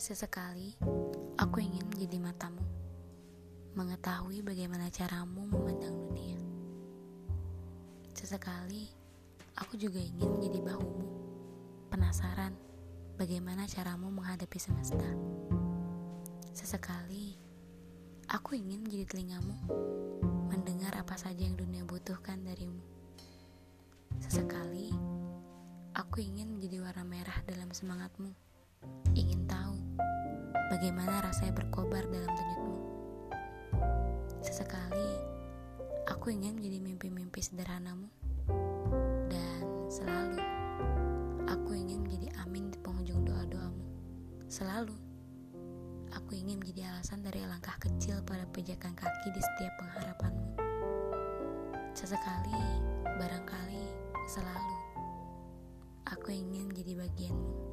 Sesekali, aku ingin menjadi matamu, mengetahui bagaimana caramu memandang dunia. Sesekali, aku juga ingin menjadi bahumu, penasaran bagaimana caramu menghadapi semesta. Sesekali, aku ingin menjadi telingamu, mendengar apa saja yang dunia butuhkan darimu. Sesekali, aku ingin menjadi warna merah dalam semangatmu, bagaimana rasanya berkobar dalam denyutmu. Sesekali, aku ingin menjadi mimpi-mimpi sederhanamu. Dan selalu, aku ingin menjadi amin di penghujung doa-doamu. Selalu, aku ingin menjadi alasan dari langkah kecil pada pijakan kaki di setiap pengharapanmu. Sesekali, barangkali, selalu, aku ingin menjadi bagianmu.